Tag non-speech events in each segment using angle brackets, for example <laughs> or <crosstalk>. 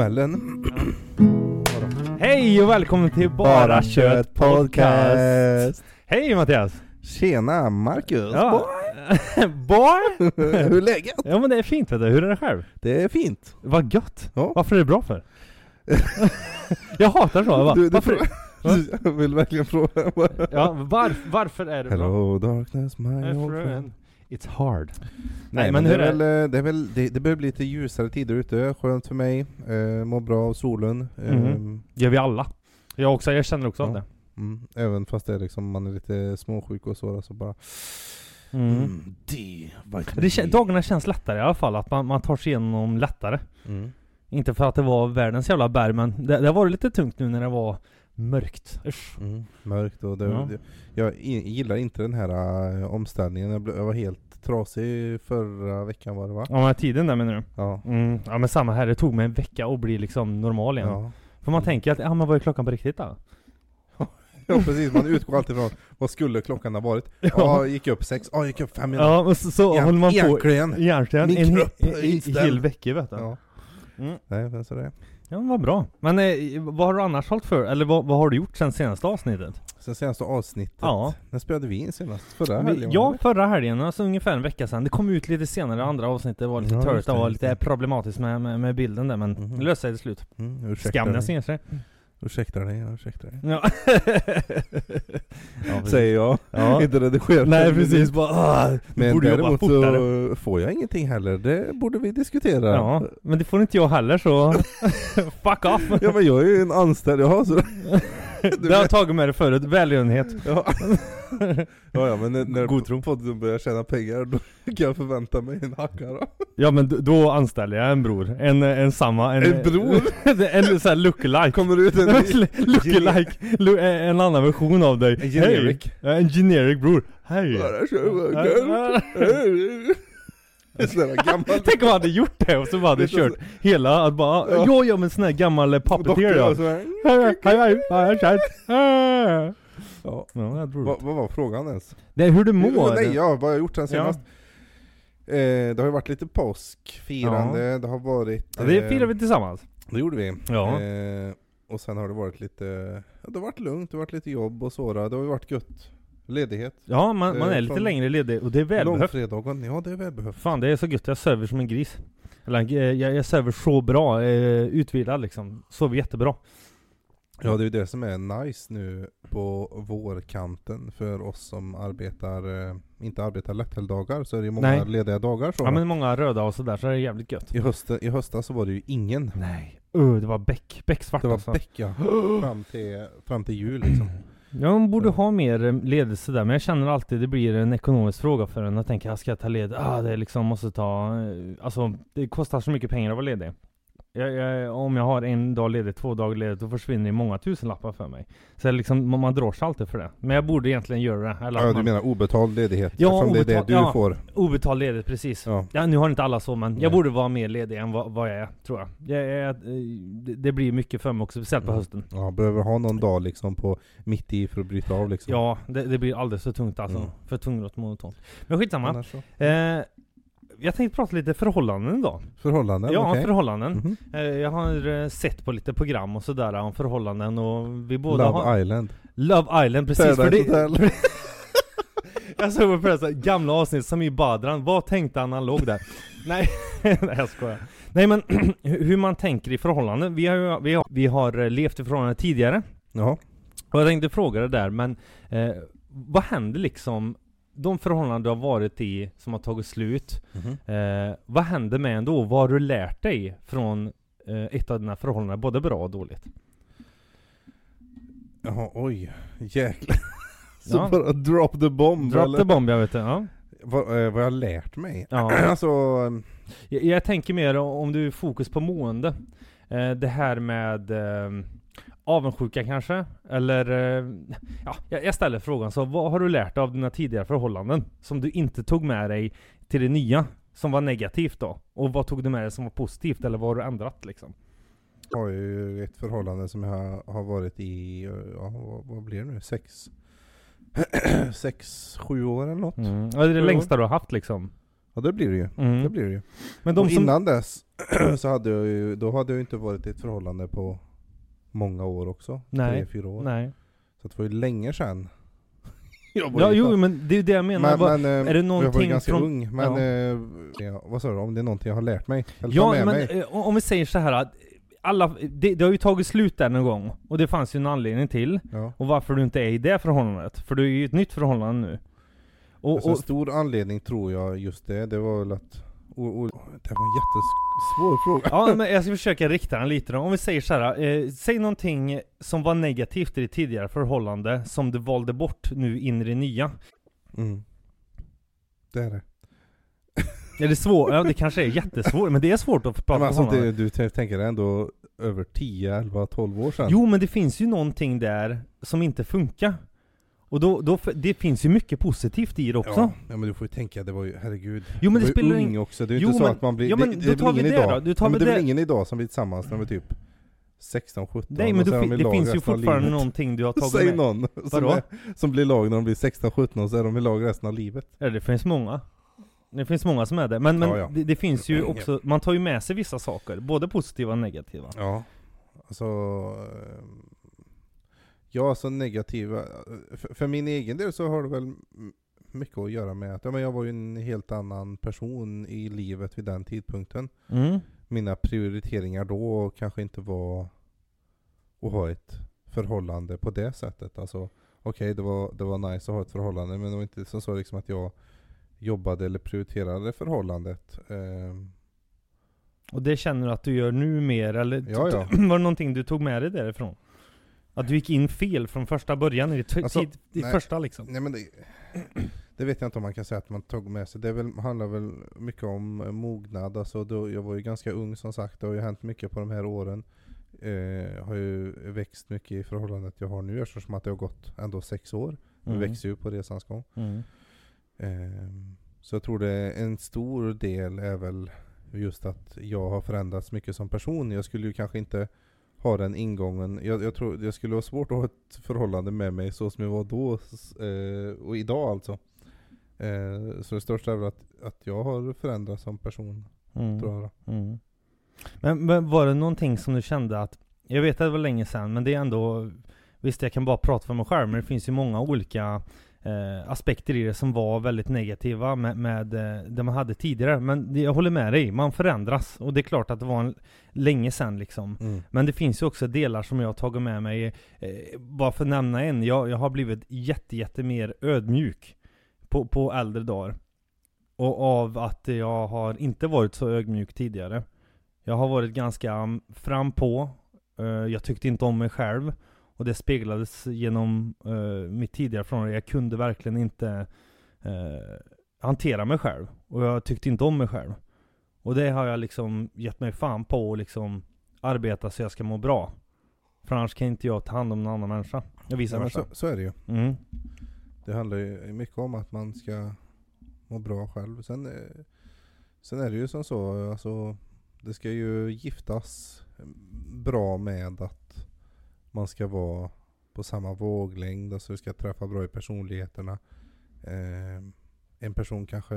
smällen. Hej och välkommen till Bara, Kött Podcast! Hej Mattias! Tjena Marcus! Ja. Boy! <laughs> <laughs> Hur är läget? Ja men det är fint vet du, hur är det själv? Det är fint. Vad gött! Ja. Varför är det bra för? <laughs> jag hatar så, bara, Du, du varför? Jag vill verkligen fråga. Ja, var, varför är det bra? Hello darkness My old friend. It's hard. Nej men, det, är väl, det är väl, det, det börjar bli lite ljusare tider ute, skönt för mig, eh, mår bra av solen. Mhm. Ehm, Gör vi alla. Jag också, jag känner också av Ja. det. mm, även fast det är liksom, man är lite småsjuk och så, så bara Mm. mm, Det kän- D. dagarna känns lättare i alla fall, att man, man tar sig igenom lättare. Mm. Inte för att det var världens jävla berg men det, det varit lite tungt nu när det var mörkt. Usch. Mm, mörkt och det, Ja. det, jag gillar inte den här äh, omställningen. Jag, blev, jag var helt trasig förra veckan var det va? Ja men tiden där menar du? Ja. Mm, ja men samma här, det tog mig en vecka att bli liksom normal igen. Ja. För man tänker att, ja men vad är klockan på riktigt då? <laughs> ja precis, man utgår alltid från vad skulle klockan ha varit? <laughs> Ja, gick upp sex, ja gick upp fem minuter. Ja och så, så Ja, håller man på egentligen. egentligen Min en, en, en, inställd. hel vecka vet du. Ja. Mm. Nej men så det är. Ja vad bra. Men eh, vad har du annars hållit för? Eller vad, vad har du gjort sen senaste avsnittet? Sen senaste avsnittet, Ja. när spelade vi in senast? Förra helgen? ja, förra helgen, alltså ungefär en vecka sedan. Det kom ut lite senare, andra avsnittet var lite Ja, törligt, det var lite problematiskt med, med, med bilden där men Mhm. det löste sig till slut. Mm, Skam den sig. Ursäkta dig, ursäkta dig. Ja. <laughs> ja. Säger jag, Ja. <laughs> inte redigerat. Nej precis, bara ah, Men borde däremot så får jag ingenting heller, det borde vi diskutera. Ja, men det får inte jag heller så <laughs> fuck off! Ja men jag är ju en anställd, jaha så... <laughs> det har tagit med det förut, välgörenhet. Ja. <laughs> ja, ja men när, när God tro. podden börjar tjäna pengar då <laughs> kan jag förvänta mig en hacka då. Ja men då anställer jag en bror, en, en samma, en, En bror? en sån här lookalike Kommer det ut en. Lookalike, Lo- en annan version av dig En generic. Ja, En generic bror, hej! <laughs> gammal... Tänk om jag hade gjort det och så bara hade kört hela, att bara Ja. ja ja men sån här gammal eh, puppeteer ja. hej Ja. Ja, jag Vad, vad var frågan ens? Det är hur du mår. Nej, ja, vad har jag gjort sen Ja. senast? Eh, det har ju varit lite påskfirande, det har varit... Ja, det eh, firar vi tillsammans. Det gjorde vi. Ja. Eh, och sen har det varit lite, ja, det har varit lugnt, det har varit lite jobb och så. då. Det har ju varit gött. Ledighet. Ja, man, man Eh, är lite längre ledig och det är välbehövt. Långfredagen, ja det är välbehövt. Fan det är så gött, jag söver som en gris. Eller eh, jag, jag söver så bra, eh, utvilad liksom. Sover jättebra. Ja det är ju det som är nice nu på vårkanten för oss som arbetar, inte arbetar lätthelgdagar så är det ju många Nej. lediga dagar så. Ja men många röda och sådär så är det jävligt gött. I, hösten, I höstas så var det ju ingen. Nej. Uh, det var bäck, becksvart Det var alltså. bäcka <gasps> fram till, fram till jul liksom. <clears throat> Ja, man borde ha mer eh, ledigt där men jag känner alltid det blir en ekonomisk fråga för en. Jag tänker, ah, ska jag ta led? Ah, det liksom måste ta... eh, Alltså, det kostar så mycket pengar att vara ledig. Jag, jag, om jag har en dag ledigt, två dagar ledigt, då försvinner det många tusenlappar för mig. Så liksom, man, drar sig alltid för det. Men jag borde egentligen göra det. Eller Ja du man, menar obetald ledighet? Ja, eftersom det är obetald- det du ja. får? Obetald ledigt, precis. Ja. Ja, nu har inte alla så men jag Nej. borde vara mer ledig än vad, vad jag är, tror jag. jag, jag det, det blir mycket för mig också, speciellt på Mm. hösten. Ja, behöver ha någon dag liksom på mitt i för att bryta av liksom. Ja, det, det blir alldeles för tungt alltså. Mm. För tungrott monotont. Men skitsamma. Annars så. Eh, jag tänkte prata lite förhållanden idag. Förhållanden, ja, okej. förhållanden. Mhm. Eh, jag har eh, sett på lite program och sådär om förhållanden och vi båda Love har... Island. Love Island, precis. För det, Hotel. <laughs> jag såg på det här, gamla avsnitt som i Badran. Vad tänkte han när han låg där? <laughs> Nej, <laughs> nej jag skojar. Nej men <clears throat> hur man tänker i förhållanden. Vi har, vi har, vi har eh, levt i förhållanden tidigare. Ja. Och jag tänkte fråga det där, men eh, vad händer liksom de förhållanden du har varit i som har tagit slut, Mhm. eh, vad händer med en då? Vad har du lärt dig från eh, ett av dina förhållanden, både bra och dåligt? Jaha, oj. Jäklar. <laughs> Så Ja. bara drop the bomb Drop eller? the bomb, jag vet det. Ja. Vad, eh, vad jag har lärt mig? Ja. <clears throat> alltså, ehm, Jag, jag tänker mer om du fokus på mående. Eh, det här med eh, avundsjuka kanske? Eller, eh, ja, jag ställer frågan så, vad har du lärt dig av dina tidigare förhållanden? Som du inte tog med dig till det nya? Som var negativt då? Och vad tog du med dig som var positivt? Eller vad har du ändrat liksom? jag har ju ett förhållande som jag har varit i, ja, vad, vad blir det nu? Sex? <clears throat> Sex, sju år eller något? Mm. Ja, det är det Sju längsta du har haft liksom? Ja det blir det ju. Mm. Det blir det ju. Men de och som... innan dess <clears throat> så hade jag ju, då hade jag inte varit i ett förhållande på många år också. Nej. Tre, fyra år. Nej. Så det var ju länge sedan. <laughs> jag Ja, ju jo men det är ju det jag menar. men, Vad- men, eh, är det Jag var någonting ju ganska från- ung, men Ja. eh, vad sa du? Om det är någonting jag har lärt mig? Eller Ja, med men mig? eh, om vi säger så här att alla, det, det har ju tagit slut där någon gång, och det fanns ju en anledning till. Ja. Och varför du inte är i det förhållandet, för du är ju i ett nytt förhållande nu. Och, Alltså, en och, stor anledning tror jag just det, det var väl att... O, o, det var en jättesvår fråga. ja, men jag ska försöka rikta den lite då. Om vi säger så här, eh, säg någonting som var negativt i ditt tidigare förhållande, som du valde bort nu in i det nya. Mm. Det är det. Är det svårt? Ja, det kanske är jättesvårt, men det är svårt att prata Men alltså, om det, du tänker ändå över 10, 11, 12 år sedan? Jo men det finns ju någonting där som inte funkar. Och då, då, det finns ju mycket positivt i det också. Ja, ja men du får ju tänka, det var ju, herregud. Jo men du det var ju spelar ung också, det är ju inte så men- att man blir... ja, men det, då det är tar vi det idag? då. Då tar ja, men det är väl det. ingen idag som blir tillsammans när de är typ 16, 17 Nej men så då, i det finns ju fortfarande någonting du har tagit Säg med. någon som, är, som blir lag när de blir 16, 17 och så är de i lag resten av livet. Ja, det finns många. Det finns många som är det. Men, men Ja, ja. Det, det finns ju också, man tar ju med sig vissa saker. Både positiva och negativa. Ja, alltså... eh, Ja, alltså negativa... För, för min egen del så har det väl mycket att göra med att ja, men jag var ju en helt annan person i livet vid den tidpunkten. Mm. Mina prioriteringar då kanske inte var att ha ett förhållande på det sättet. Alltså, okej, det, var, det var nice att ha ett förhållande, men det var inte som så liksom att jag jobbade eller prioriterade förhållandet. Ehm, Och det känner du att du gör nu mer, eller Ja, ja. <clears throat> var det någonting du tog med dig därifrån? Att du gick in fel från första början, i det t- Alltså, tid, i nej. första liksom? Nej men det, det vet jag inte om man kan säga att man tog med sig. Det väl, handlar väl mycket om eh, mognad. Alltså då, jag var ju ganska ung som sagt. Det har ju hänt mycket på de här åren. Eh, har ju växt mycket i förhållandet jag har nu eftersom att det har gått ändå sex år. Vi Mm. växer ju på resans gång. Mm. Ehm, så jag tror det en stor del är väl just att jag har förändrats mycket som person. Jag skulle ju kanske inte ha den ingången. Jag, jag tror det skulle vara svårt att ha ett förhållande med mig så som jag var då eh, och idag alltså. Eh, så det största är väl att, att jag har förändrats som person, Mm. tror jag. Mm. Men, men var det någonting som du kände att, jag vet att det var länge sedan, men det är ändå, visst jag kan bara prata för mig själv, men det finns ju många olika eh, aspekter i det som var väldigt negativa med, med eh, det man hade tidigare. Men det, jag håller med dig, man förändras. Och det är klart att det var en, länge sedan liksom. Mm. Men det finns ju också delar som jag har tagit med mig, eh, bara för att nämna en, jag, jag har blivit jätte, jätte mer ödmjuk på, på äldre dagar. Och av att jag har inte varit så ödmjuk tidigare. Jag har varit ganska mm, fram på, eh, jag tyckte inte om mig själv. Och det speglades genom eh, mitt tidigare förhållande. Jag kunde verkligen inte eh, hantera mig själv. Och jag tyckte inte om mig själv. Och det har jag liksom gett mig fan på och liksom arbeta så jag ska må bra. För annars kan inte jag ta hand om någon annan människa. Jag visar Ja, så, så är det ju. Mm. Det handlar ju mycket om att man ska må bra själv. Sen, eh, sen är det ju som så, alltså, det ska ju giftas bra med att man ska vara på samma våglängd, alltså det ska träffa bra i personligheterna. Eh, en person kanske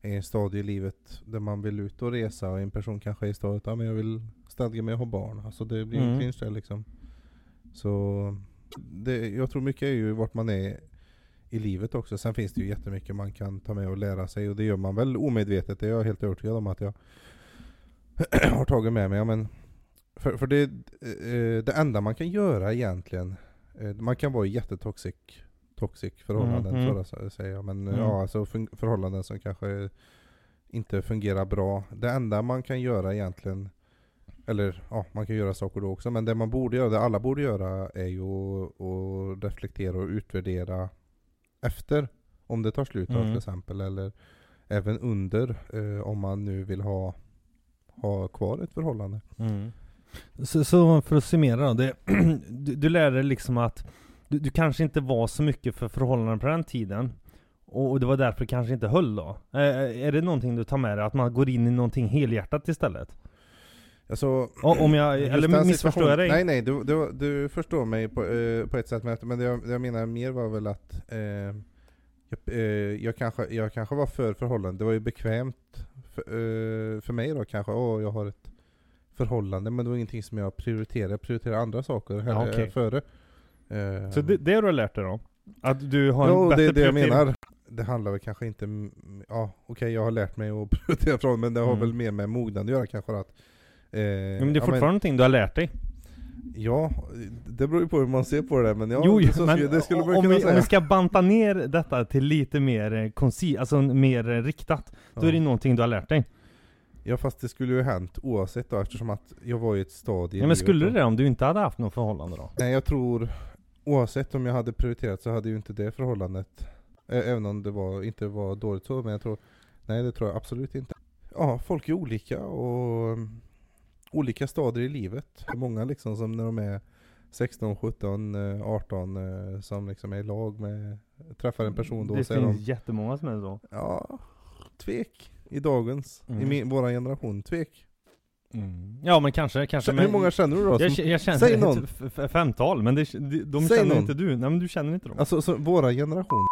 är i en stadie i livet där man vill ut och resa och en person kanske är i stadiet där jag vill stadga mig och ha barn. Alltså det blir Mm. en clinch där liksom. Så det, jag tror mycket är ju vart man är i livet också. Sen finns det ju jättemycket man kan ta med och lära sig och det gör man väl omedvetet. Det är jag helt övertygad om att jag <clears throat> har tagit med mig. Ja, men för, för det, eh, det enda man kan göra egentligen, eh, man kan vara i jättetoxic toxic förhållanden Mm, mm. förra säger jag. Men eh, Mm. ja, alltså förhållanden som kanske inte fungerar bra. Det enda man kan göra egentligen eller ja, man kan göra saker då också, men det man borde göra, det alla borde göra är ju att- att reflektera och utvärdera efter, om det tar slut Mm. till exempel, eller även under, eh, om man nu vill ha, ha kvar ett förhållande. Mm. Så, så för att summera då, det, <clears throat> du, du lärde dig liksom att du, du kanske inte var så mycket för förhållanden på den tiden. Och, och det var därför det kanske inte höll då. Eh, är det någonting du tar med dig? Att man går in i någonting helhjärtat istället? Alltså, om jag, eller missförstår jag dig? Nej nej, du, du, du förstår mig på, eh, på ett sätt, men, det, jag, det jag menar mer var väl att eh, Jag, eh, jag, kanske, jag kanske var för förhållande, det var ju bekvämt för, eh, för mig då kanske, åh jag har ett förhållande, men det var ingenting som jag prioriterade, jag prioriterade andra saker här, Ja, före. Eh, Så det, det har du lärt dig då? Att du har en ja, bättre det är det jag menar. Det handlar väl kanske inte, ja okej jag har lärt mig att <laughs> prioritera från, men det har Mm. väl mer med mognad att göra kanske att eh, Ja, men det är fortfarande någonting du har lärt dig. Ja, det beror ju på hur man ser på det men ja, jo, jo, <laughs> så men det skulle man om, kunna vi, säga. om vi ska banta ner detta till lite mer eh, konci, alltså mer riktat, då är det ja. någonting du har lärt dig. Ja fast det skulle ju hänt oavsett då eftersom att jag var i ett stadie i Ja, men skulle det om du inte hade haft något förhållande då? Nej jag tror, oavsett om jag hade prioriterat så hade ju inte det förhållandet, även om det var, inte var dåligt så, men jag tror, nej det tror jag absolut inte. Ja, folk är olika och um, olika stadier i livet. Många liksom som när de är 16, 17, eh, 18 eh, som liksom är i lag med, träffar en person då det finns jättemånga som är så. Ja, tvek i dagens, i Mm. min, våra generation, tvek. Ja men kanske, kanske. Hur men många känner du då? jag, Som, k- jag känner Säg ett någon. f- femtal, men det, de, de Säg känner någon. inte du. Nej men du känner inte dem. alltså så, våra generation.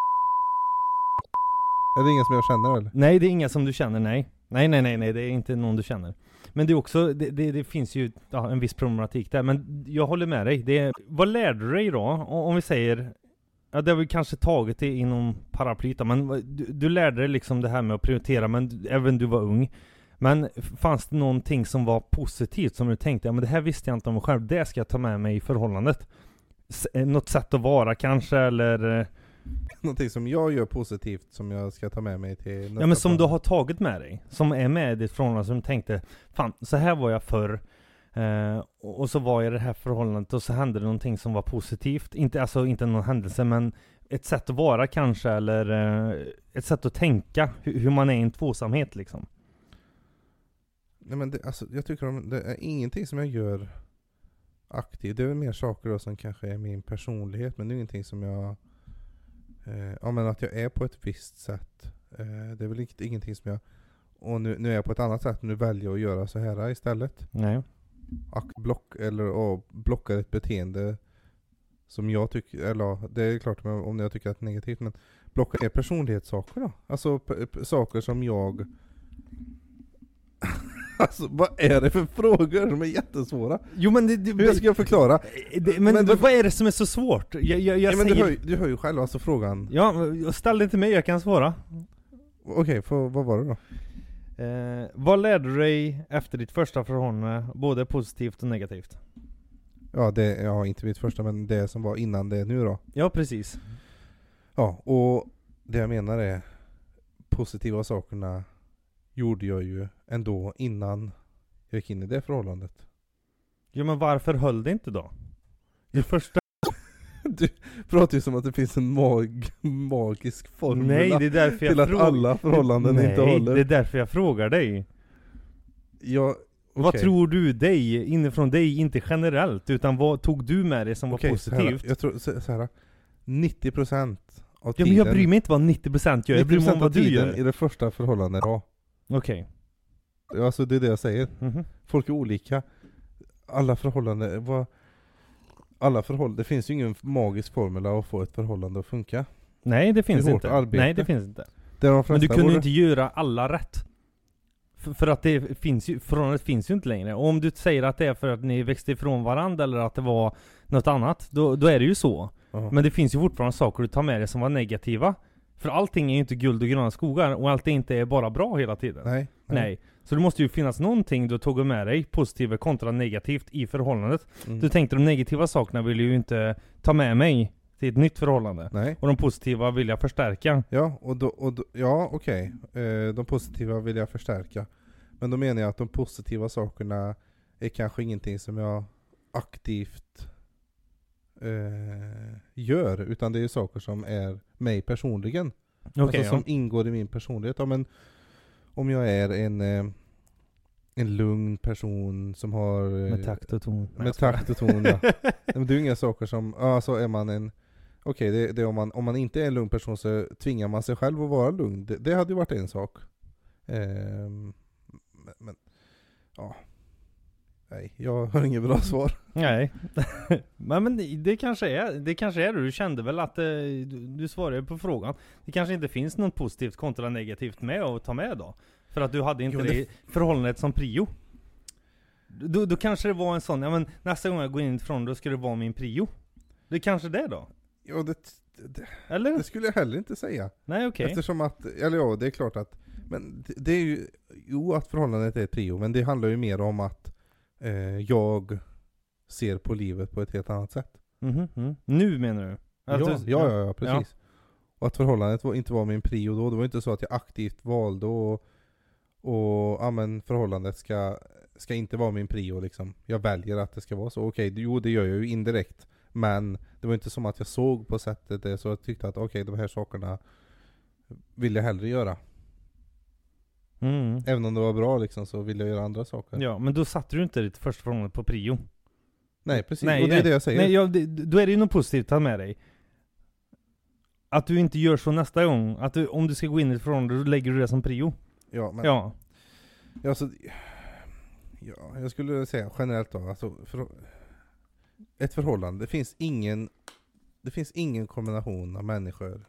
Är det ingen som jag känner eller? Nej det är inga som du känner, nej. Nej nej nej nej, det är inte någon du känner. Men det är också, det, det, det finns ju ja, en viss problematik där, men jag håller med dig. Det vad lärde du dig då? Om vi säger, ja det har vi kanske tagit det inom paraplyt men du, du lärde dig liksom det här med att prioritera, men du- även du var ung. Men fanns det någonting som var positivt som du tänkte, ja men det här visste jag inte om mig själv, det ska jag ta med mig i förhållandet? S- eh, något sätt att vara kanske, eller? eh, <laughs> Någonting som jag gör positivt som jag ska ta med mig till Ja men som du plan. har tagit med dig, som är med i ditt förhållande, som du tänkte Fan, så här var jag förr eh, och så var jag i det här förhållandet och så hände det någonting som var positivt Inte, alltså inte någon händelse men ett sätt att vara kanske, eller eh, ett sätt att tänka, hur, hur man är i en tvåsamhet liksom Nej men det, alltså, jag tycker om, det är ingenting som jag gör aktivt. Det är väl mer saker då som kanske är min personlighet, men det är ingenting som jag... Eh, ja men att jag är på ett visst sätt. Eh, det är väl ingenting som jag... Och nu, nu är jag på ett annat sätt, nu väljer jag att göra så här istället. Nej block, eller ja, blockar ett beteende som jag tycker, eller ja, det är klart om jag- tycker att det är negativt, men blocka är personlighetssaker då. Alltså saker som jag... <laughs> alltså vad är det för frågor som är jättesvåra? Jo men det, det, Hur ska jag förklara? det men, men du- vad är det som är så svårt? Jag, jag, jag Ja, men du, säger hör, du hör ju själv alltså frågan. Ja, ställ det till mig, jag kan svara Okej, för, vad var det då? Eh, vad lärde du dig efter ditt första förhållande, både positivt och negativt? Ja, det, ja inte mitt första, men det som var innan det nu då. Ja, precis. Ja, och det jag menar är positiva sakerna gjorde jag ju ändå innan jag gick in i det förhållandet. Ja, men varför höll det inte då? Det <laughs> första... <laughs> Du pratar ju som att det finns en mag, magisk formula Nej, det är därför jag till att frågar- alla förhållanden Nej, inte håller. det är därför jag frågar dig. Ja, Vad okej. tror du dig, inifrån dig, inte generellt, utan vad tog du med dig som var Okej, så här, positivt? jag tror så, så här 90% av ja, tiden men jag bryr mig inte vad 90% gör, jag bryr mig 90% om av vad du tiden gör. i det första förhållandet, ja. Okej. Alltså det är det jag säger. Mhm. Folk är olika. Alla förhållanden, vad... Alla förhållanden, det finns ju ingen magisk formula att få ett förhållande att funka. Nej, det finns Det inte. arbete. Nej, det finns inte. Det Men du kunde ju inte göra alla rätt. För, för att det finns ju, förhållandet finns ju inte längre. Och om du säger att det är för att ni växte ifrån varandra eller att det var något annat, då, då är det ju så. Ja. Men det finns ju fortfarande saker du tar med dig som var negativa. För allting är ju inte guld och gröna skogar, och allt är inte bara bra hela tiden. Nej. Nej. Så det måste ju finnas någonting du tog med dig, positivt kontra negativt, i förhållandet. Mm. Du tänkte de negativa sakerna vill ju inte ta med mig till ett nytt förhållande. Nej. Och de positiva vill jag förstärka. Ja, och då, och då, ja okej. Eh, de positiva vill jag förstärka. Men då menar jag att de positiva sakerna är kanske ingenting som jag aktivt eh, gör, utan det är saker som är mig personligen. Okej, alltså ja. som ingår i min personlighet. Ja, men om jag är en, eh, en lugn person som har... eh, Med takt och ton. Med takt och ton ja. <laughs> Men det är ju inga saker som, ja så är man en Okej, det, det är om, man, om man inte är en lugn person så tvingar man sig själv att vara lugn. Det, det hade ju varit en sak. Ehm, men, men, ja. Nej, jag har inget bra svar. Nej. <laughs> men, men det- det kanske är, det kanske är det. Du kände väl att eh, du, du svarade på frågan. Det kanske inte finns något positivt kontra negativt med att ta med då? För att du hade inte Jo, det, det- förhållandet som prio. Då, då kanske det var en sån, ja men nästa gång jag går in ifrån då ska det vara min prio. Det är kanske det då? Ja, det, det, Eller? det skulle jag heller inte säga. Nej okej. Eftersom att, eller ja, det är klart att, men det, det är ju, jo att förhållandet är prio, men det handlar ju mer om att eh, jag ser på livet på ett helt annat sätt. Mhm, mm. Nu menar du? Ja, Att ja, du- ja, ja, precis. Och att förhållandet var, inte var min prio då, det var inte så att jag aktivt valde och, och ja men förhållandet ska, ska inte vara min prio liksom. Jag väljer att det ska vara så. Okej, jo det gör jag ju indirekt. Men det var inte som att jag såg på sättet det, så jag tyckte att okej, de här sakerna vill jag hellre göra. Mm. Även om det var bra liksom, så vill jag göra andra saker. Ja, men då satte du inte ditt första förhållande på prio. Nej precis, Nej, och det är nej. det jag säger. Nej, ja, det, då är det ju något positivt att ta med dig. Att du inte gör så nästa gång. Att du, om du ska gå in i ett förhållande, då lägger du det som prio. ja, men, Ja. Ja, alltså, ja, jag skulle säga generellt då, alltså, för, ett förhållande, det finns ingen, det finns ingen kombination av människor,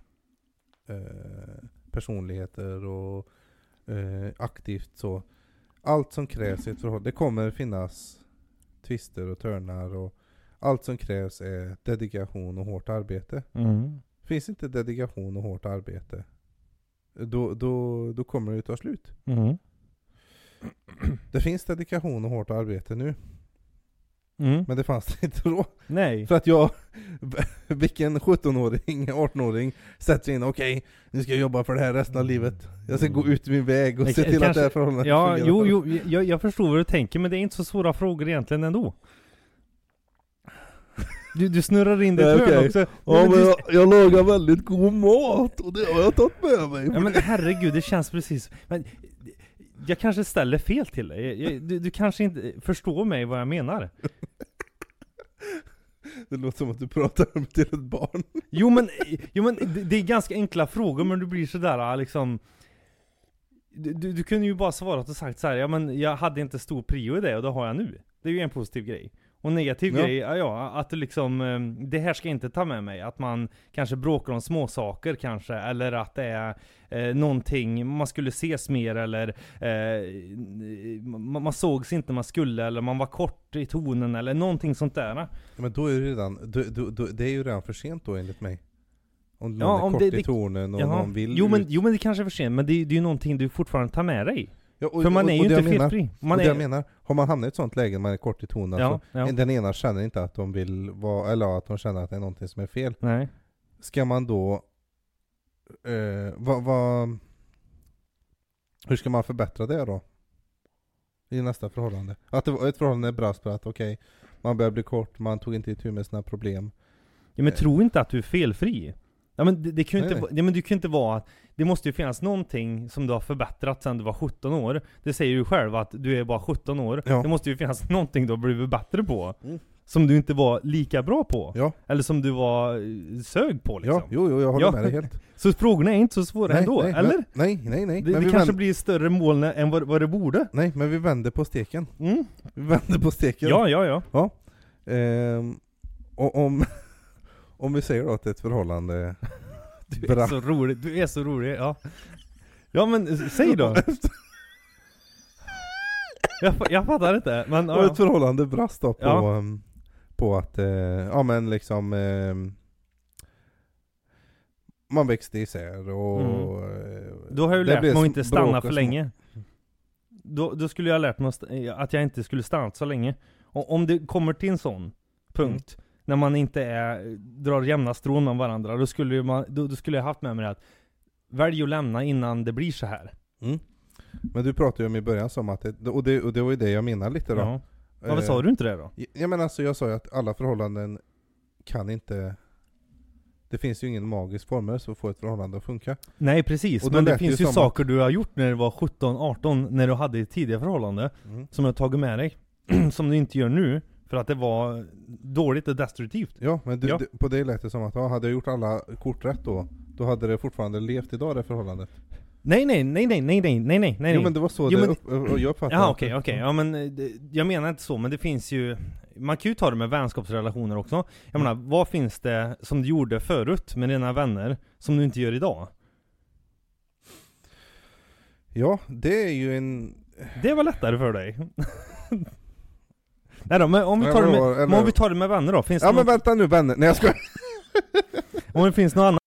eh, personligheter och eh, aktivt så. Allt som krävs i ett förhållande, det kommer finnas twister och törnar och allt som krävs är dedikation och hårt arbete. Mm. Finns inte dedikation och hårt arbete, då, då, då kommer det ta slut. Mm. Det finns dedikation och hårt arbete nu, Mm. men det fanns det <laughs> inte då. Nej. För att jag, <laughs> vilken 17-åring, 18-åring <laughs> sätter sig in, okej, nu ska jag jobba för det här resten av livet. Jag ska gå ut min väg och se till att det kanske- här förhållandet Ja, fungerar. jo, jo, jag, jag förstår vad du tänker, men det är inte så svåra frågor egentligen ändå. Du, du snurrar in ett hörn okej. också. Ja Nej, men du- jag, jag lagar väldigt god mat och det har jag tagit med mig. Ja men herregud, det känns precis... Men, jag kanske ställer fel till dig. Jag- Du, du kanske inte förstår mig vad jag menar. Det låter som att du pratar till ett barn. Jo men, jo, men det, det är ganska enkla frågor men du blir sådär liksom du, du, du kunde ju bara svarat och sagt så här, ja men jag hade inte stor prio i det och det har jag nu. Det är ju en positiv grej. Och negativ Ja. grej, ja, att du liksom, eh, det här ska jag inte ta med mig. Att man kanske bråkar om små saker kanske, eller att det är eh, någonting, man skulle ses mer eller eh, man, man sågs inte när man skulle, eller man var kort i tonen eller någonting sånt där. Ja, Men då är det redan, då, då, då, det är ju redan för sent då enligt mig. Om någon Ja, är om kort det- i tonen och Jaha. någon vill jo, men, ut. jo men det kanske är för sent, men det, det är ju någonting du fortfarande tar med dig. Ja, och, För man är och ju inte menar- felfri. Man är, jag menar, har man hamnat i ett sånt läge, man är kort i tonen, ja, alltså, ja, den ena känner inte att de vill vara, eller att de känner att det är någonting som är fel. nej. Ska man då, eh, vad, vad, hur ska man förbättra det då? I nästa förhållande. Att det var ett förhållande brast på att okej, man börjar bli kort, man tog inte itu med sina problem. Ja, men Eh. tro inte att du är felfri. Ja, men det, det kan ju Nej, inte, nej. ja, men du kan inte vara att det måste ju finnas någonting som du har förbättrat sedan du var 17 år. Det säger du själv att du är bara 17 år. Ja. Det måste ju finnas <laughs> någonting du har blivit bättre på. Mm. Som du inte var lika bra på. Ja, Eller som du var eh, sög på liksom. ja jo, jo, jag håller Ja. med dig helt. <laughs> Så frågorna är inte så svåra ändå, nej, eller? Nej, nej, nej. det det kanske vänder, blir större moln än vad, vad det borde. nej, men vi vänder på steken. Mm. Vi vänder på steken. Ja, ja, ja. Ehm, och om, <laughs> om vi säger då att det är ett förhållande <laughs> Du Bra. är så rolig, du är så rolig, ja. Ja men säg då. <laughs> Jag, fa- jag fattar inte, men Och ja. ett förhållande brast då på, Ja. ehm, på att, eh, ja men liksom ehm, Man växte isär och eh, Då har jag ju det lärt blev mig att inte stanna och för små- länge. Då, då skulle jag ha lärt mig att st- att jag inte skulle stanna så länge. Och om det kommer till en sån punkt, Mm. När man inte är, drar jämna strån med varandra, då skulle, man, då, då skulle jag haft med mig att Välj att lämna innan det blir så här. Mm. Men du pratade ju om i början som att, det, och, det, och det var ju det jag menade lite då. Ja. Varför sa du inte det då? Ja men alltså jag sa ju att alla förhållanden kan inte Det finns ju ingen magisk formel så får ett förhållande att funka. Nej precis, men det finns ju som saker du har gjort när du var 17, 18, när du hade ett tidigare förhållande, Mm. som du har tagit med dig, <clears throat> som du inte gör nu, för att det var dåligt och destruktivt. Ja, men du, Ja. du, på det lät det som att ja, hade jag gjort alla kort rätt då, då hade det fortfarande levt idag det förhållandet. Nej nej, nej nej, nej nej, nej nej, nej. Jo men det var så Jo, det men- upp, och jag uppfattade Jaha okej, okej. Ja men eh, det- jag menar inte så, men det finns ju Man kan ju ta det med vänskapsrelationer också. Jag menar, mm. vad finns det som du gjorde förut med dina vänner som du inte gör idag? Ja, det är ju en... Det var lättare för dig. <laughs> Nej då, men om vi tar det med, eller- om vi tar det med vänner då, finns det Ja men något, vänta nu vänner, nej jag skojar. <laughs> Om det finns något annat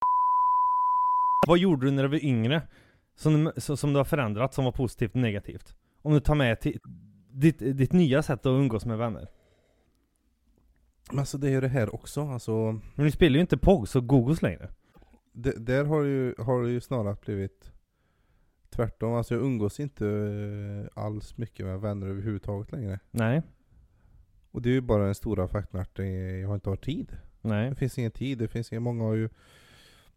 Vad gjorde du när du var yngre? Som, som som du har förändrat, som var positivt och negativt? Om du tar med till ditt, ditt nya sätt att umgås med vänner Men alltså det är ju det här också, alltså Men du spelar ju inte POGs och Gogos längre det, Där har det, ju, har det ju snarare blivit tvärtom, alltså jag umgås inte eh, alls mycket med vänner överhuvudtaget längre. Nej, Och det är ju bara den stora faktorn att det, jag har inte har tid. nej. Det finns ingen tid, det finns ingen, många har ju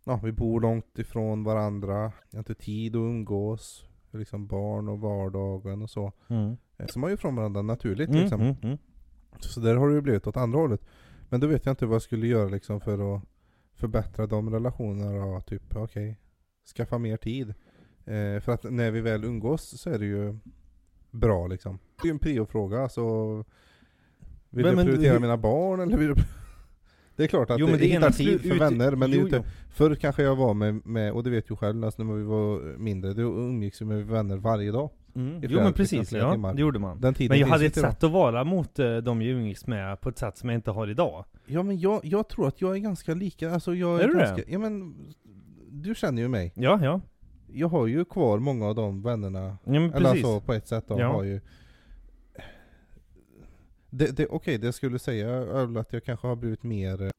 Ja, vi bor långt ifrån varandra, jag har inte tid att umgås Liksom barn och vardagen och så. Mm. Eh, Så man är ju ifrån varandra naturligt Mm, liksom. mm, mm. Så där har det ju blivit åt andra hållet. Men då vet jag inte vad jag skulle göra liksom för att Förbättra de relationerna och typ, okej Skaffa mer tid. Eh, För att när vi väl umgås så är det ju Bra liksom. Det är ju en priofråga alltså Vill Men- jag men prioritera hur- mina barn eller vill jag <laughs> Det är klart att Jo, det, men det hitta ena tid slu- för ut- vänner men det jo, ju jo. Förr kanske jag var med, med, och det vet du själv, alltså när vi var mindre, då umgicks vi med vänner varje dag. Mm. Jo men precis, ja, timmar. det gjorde man Den tiden Men jag hade ett idag. sätt att vara mot eh, de jag umgicks med på ett sätt som jag inte har idag Ja men jag, jag tror att jag är ganska lika, alltså jag är, Är du det? ganska, ja men Du känner ju mig. Ja, ja, Jag har ju kvar många av de vännerna, ja men eller precis alltså på ett sätt då, Ja. har ju det, det, Okej, det jag skulle säga är att jag kanske har blivit mer eh,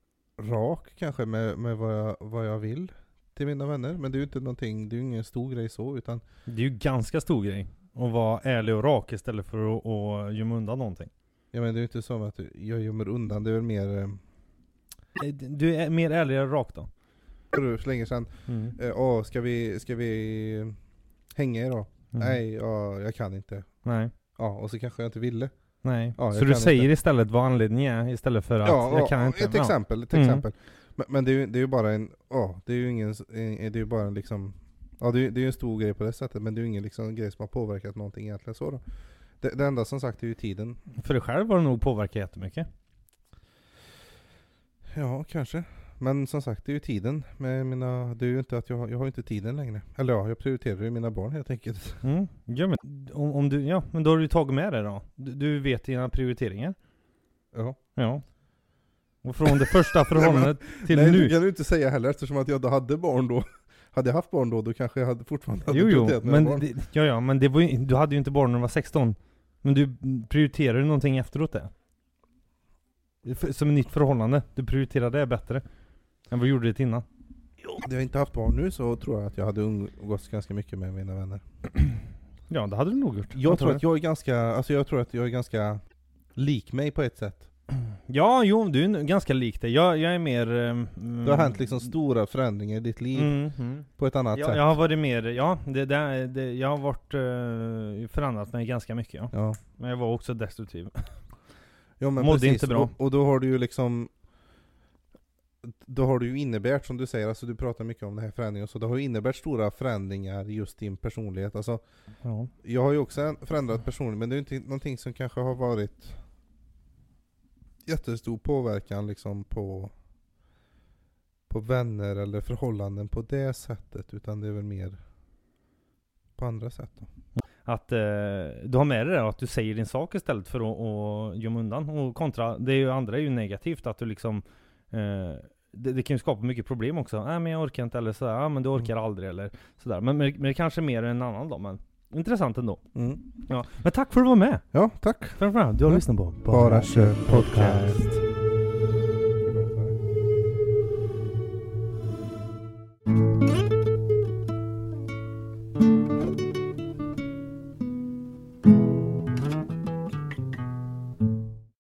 rak kanske med, med vad, jag, vad jag vill till mina vänner, men det är ju inte någonting, det är ju ingen stor grej så, utan Det är ju ganska stor grej Att vara ärlig och rak istället för att, att gömma undan någonting Ja men det är ju inte så att jag gömmer undan, det är väl mer eh, Du är mer ärlig och rak då? för länge sedan Mm. eh, Åh, ska vi, ska vi hänga idag? Mm. Nej, ja, jag kan inte Nej, Ja, och så kanske jag inte ville nej Ja, Så du säger inte. istället vad anledningen är istället för att Ja, jag ja, kan inte ett Ja. exempel, ett Mm. exempel Men, men det är ju det är ju bara en, ja, det är ju ingen, en- det är ju bara en liksom Ja det är, det är ju en stor grej på det sättet, men det är ju ingen liksom grej som har påverkat någonting egentligen så då det, det enda som sagt är ju tiden För dig själv har det nog påverkat jättemycket Ja, kanske Men som sagt, det är ju tiden med mina, det är ju inte att jag, har- jag har ju inte tiden längre. Eller ja, jag prioriterar ju mina barn helt enkelt. <laughs> Mm. Ja men om, om du, ja men då har du tagit med det då. Du, du vet dina prioriteringar. Ja. Ja. Och från det första <laughs> förhållandet till Nej nu. det kan du inte säga heller eftersom att jag då hade barn då. <laughs> Hade jag haft barn då, då kanske jag hade fortfarande hade Jo jo, prioriterat mina men barn. det, ja ja, men det var ju, du hade ju inte barn när du var 16 Men du prioriterade någonting efteråt det För- Som ett nytt förhållande, du prioriterade det bättre Än vad du gjorde det innan Hade jag inte haft barn nu så tror jag att jag hade umgåtts ganska mycket med mina vänner <clears throat> Ja det hade du nog gjort Jag tror att jag är ganska, alltså jag tror att jag är ganska lik mig på ett sätt <clears throat> Ja, jo, du är ganska lik dig. Jag, jag är mer... ehm, Det har hänt liksom stora förändringar i ditt liv mm, mm. på ett annat Jag, sätt jag har varit mer, ja, det, det, det, jag har varit, uh, förändrat mig ganska mycket ja. Ja, Men jag var också destruktiv. ja men Mådde precis. inte bra. Och, och då har du ju liksom Då har du ju innebärt som du säger, alltså du pratar mycket om det här förändringen, så det har ju innebärt stora förändringar just din personlighet. Alltså, Ja. jag har ju också en förändrad personlighet, men det är ju inte någonting som kanske har varit jättestor påverkan liksom på på vänner eller förhållanden på det sättet, utan det är väl mer på andra sätt då. Att eh, du har med dig det, att du säger din sak istället för att, att gömma undan. Och kontra, det är ju andra är ju negativt att du liksom det, det kan ju skapa mycket problem också. Nej men jag orkar inte eller sådär, ja men du orkar aldrig eller sådär. Men, men, men det kanske är mer än en annan då, men intressant ändå. Mm. Ja. Men tack för att du var med! Ja, tack! Framförallt, du har Ja. lyssnat på Bara kör podcast.